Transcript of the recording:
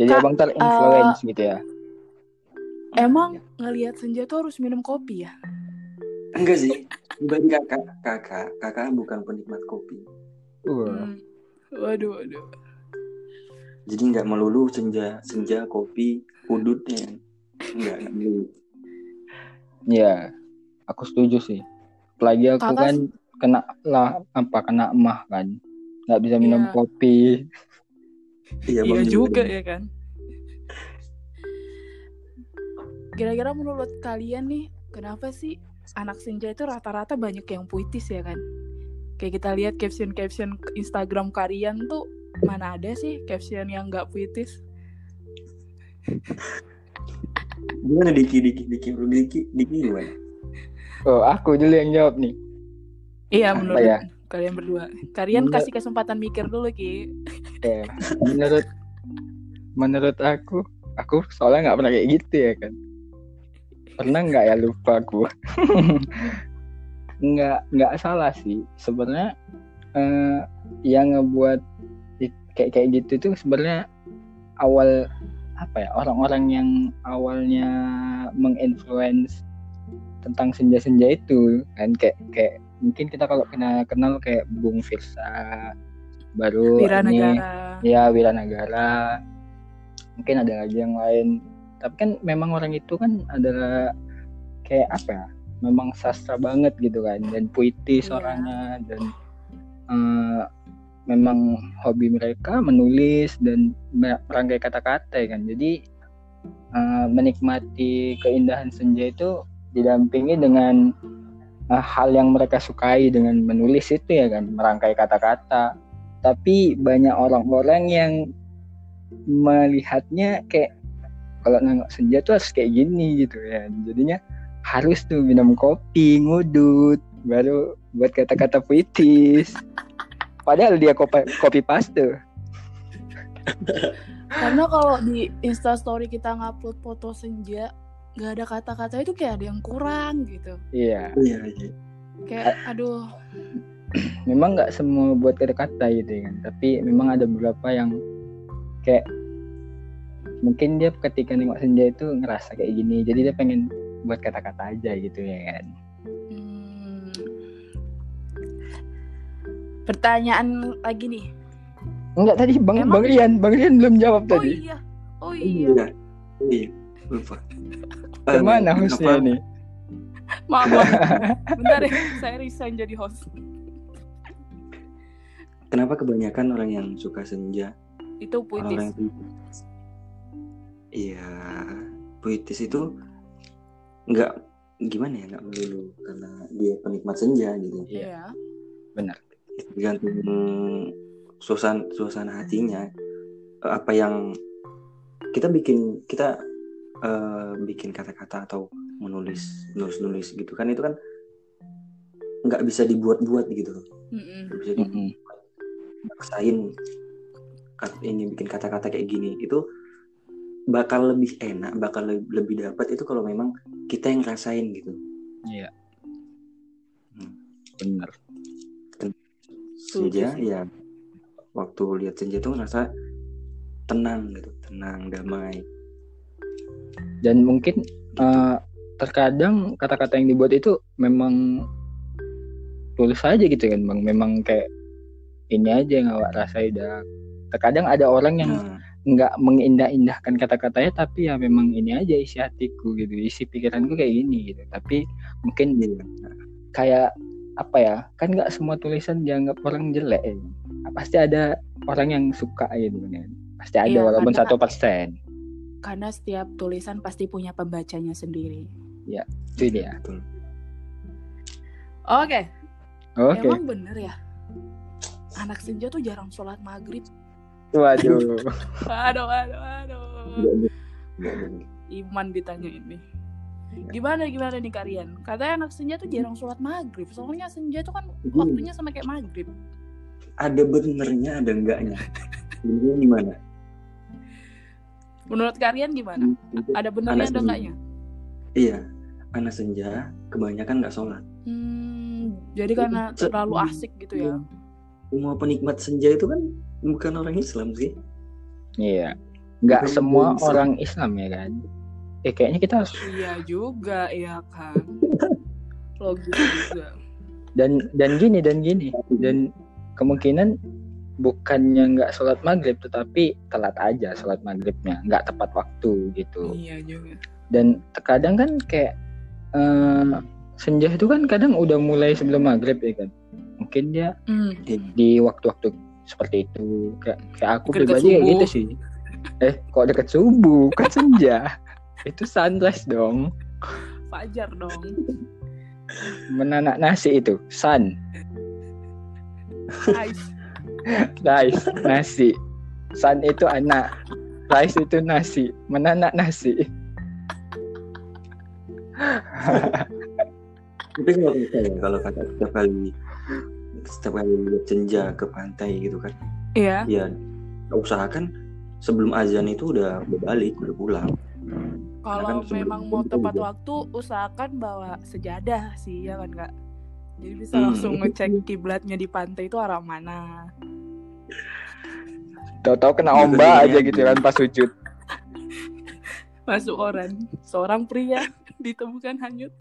Jadi Kak, abang terinfluence eh, gitu ya. Emang ngelihat senja tuh harus minum kopi ya? Enggak sih. Dibanding kakak, kakak, kakak bukan penikmat kopi. Uh, Hmm. Waduh, waduh. Jadi nggak melulu senja, senja kopi, udut ya. Enggak, enggak melulu. ya, aku setuju sih. Apalagi aku Kakak kan kena lah apa kena emah kan. Nggak bisa minum Iya. kopi. Iya, Iya juga ya kan. Kira-kira menurut kalian nih, kenapa sih anak senja itu rata-rata banyak yang puitis ya kan? Kayak kita lihat caption-caption Instagram kalian tuh mana ada sih caption yang nggak puitis? Gimana Diki, Diki, Diki, Diki, Diki gimana? Oh, aku dulu yang jawab nih. Iya Apa menurut ya? kalian berdua. Kalian Menurut- kasih kesempatan mikir dulu ki. Ya, menurut menurut aku, aku soalnya nggak pernah kayak gitu ya kan. Pernah nggak ya lupa aku. nggak nggak salah sih. Sebenarnya eh, yang ngebuat kayak kayak gitu tuh sebenarnya awal apa ya orang-orang yang awalnya menginfluence tentang senja-senja itu kan kayak kayak mungkin kita kalau kenal kenal kayak Bung Firsa baru Wira ini negara. ya Wiranagara. Mungkin ada lagi yang lain. Tapi kan memang orang itu kan adalah kayak apa ya? Memang sastra banget gitu kan dan puitis Iya. orangnya dan eh, memang hobi mereka menulis dan me- merangkai kata-kata kan. Jadi eh, menikmati keindahan senja itu didampingi dengan eh, hal yang mereka sukai dengan menulis itu ya kan merangkai kata-kata tapi banyak orang-orang yang melihatnya kayak kalau nengok senja tuh harus kayak gini gitu ya. Jadinya harus tuh minum kopi ngudut baru buat kata-kata puitis. Padahal dia kopi, kopi paste Karena kalau di Insta Story kita ngupload foto senja, nggak ada kata-kata itu kayak ada yang kurang gitu. iya. Iya, iya. Kayak aduh, memang nggak semua buat kata-kata gitu ya kan tapi memang ada beberapa yang kayak mungkin dia ketika nengok senja itu ngerasa kayak gini jadi dia pengen buat kata-kata aja gitu ya kan hmm. Pertanyaan lagi nih. enggak tadi bang Emang- bang Rian bang Rian belum jawab Oh tadi iya. Oh iya. Iya. Iya. Lupa. Eh, ke mana hostnya nih Maaf, maaf. Bentar ya, saya resign jadi host. Kenapa kebanyakan orang yang suka senja Itu puitis. yang Iya, puitis itu nggak gimana ya nggak melulu karena dia penikmat senja gitu. Iya. Tergantung suasana suasana hatinya apa yang kita bikin kita eh, bikin kata-kata atau menulis nulis nulis gitu kan itu kan nggak bisa dibuat-buat gitu loh. Mm-mm. Nggak bisa Mm-mm. dipaksain kat- ini bikin kata-kata kayak gini itu bakal lebih enak bakal le- lebih dapat itu kalau memang kita yang rasain gitu. Iya. Hmm. bener. Senja ya waktu lihat senja tuh ngerasa tenang gitu tenang damai. Dan mungkin eh, terkadang kata-kata yang dibuat itu memang tulus aja gitu kan bang. Memang kayak ini aja yang awak rasain dah terkadang ada orang yang nah, nggak mengindah-indahkan kata-katanya tapi ya memang ini aja isi hatiku gitu isi pikiranku kayak gini gitu tapi mungkin iya. kayak apa ya kan nggak semua tulisan dianggap orang jelek ya. pasti ada orang yang suka gitu kan pasti ada Iya, walaupun satu persen Karena setiap tulisan pasti punya pembacanya sendiri. itu dia Oke, oke emang bener ya. Anak senja tuh jarang sholat maghrib. waduh Aduh, aduh, aduh. Iman ditanya ini. Gimana gimana nih kalian? Katanya anak senja tuh jarang sholat maghrib. Soalnya senja tuh kan Hmm. waktunya sama kayak maghrib. ada benernya ada enggaknya benernya gimana Menurut kalian gimana? Ada benernya ada enggaknya? iya anak senja kebanyakan nggak sholat Hmm, jadi karena terlalu asik gitu ya. Semua penikmat senja itu kan bukan orang Islam sih iya nggak Itu semua bisa. orang Islam ya kan eh kayaknya kita harus Iya juga, iya kan. Logis juga. dan dan gini dan gini dan kemungkinan bukannya nggak sholat maghrib tetapi telat aja sholat maghribnya nggak tepat waktu gitu Iya juga. dan terkadang kan kayak eh, senja itu kan kadang udah mulai sebelum maghrib ya kan mungkin dia Hmm. di waktu-waktu seperti itu. Kayak kayak aku Dekat pribadi kayak gitu sih. Eh kok deket subuh? Kan senja. Itu sunrise dong. Fajar dong. menanak nasi itu. Sun. Ice. rice nasi. Sun itu anak. Rice itu nasi. Menanak nasi Tapi kalau kita ya, kalau kata setiap kali setiap kali lihat senja ke pantai gitu kan, Iya. ya usahakan sebelum azan itu udah udah balik, udah pulang. Kalau kan memang mau tepat juga. waktu, usahakan bawa sejadah sih, ya kan kak. Jadi bisa Hmm. langsung ngecek kiblatnya di pantai itu arah mana. tahu-tahu kena Iya, ombak aja gitu kan pas sujud Masuk orang, seorang pria ditemukan hanyut.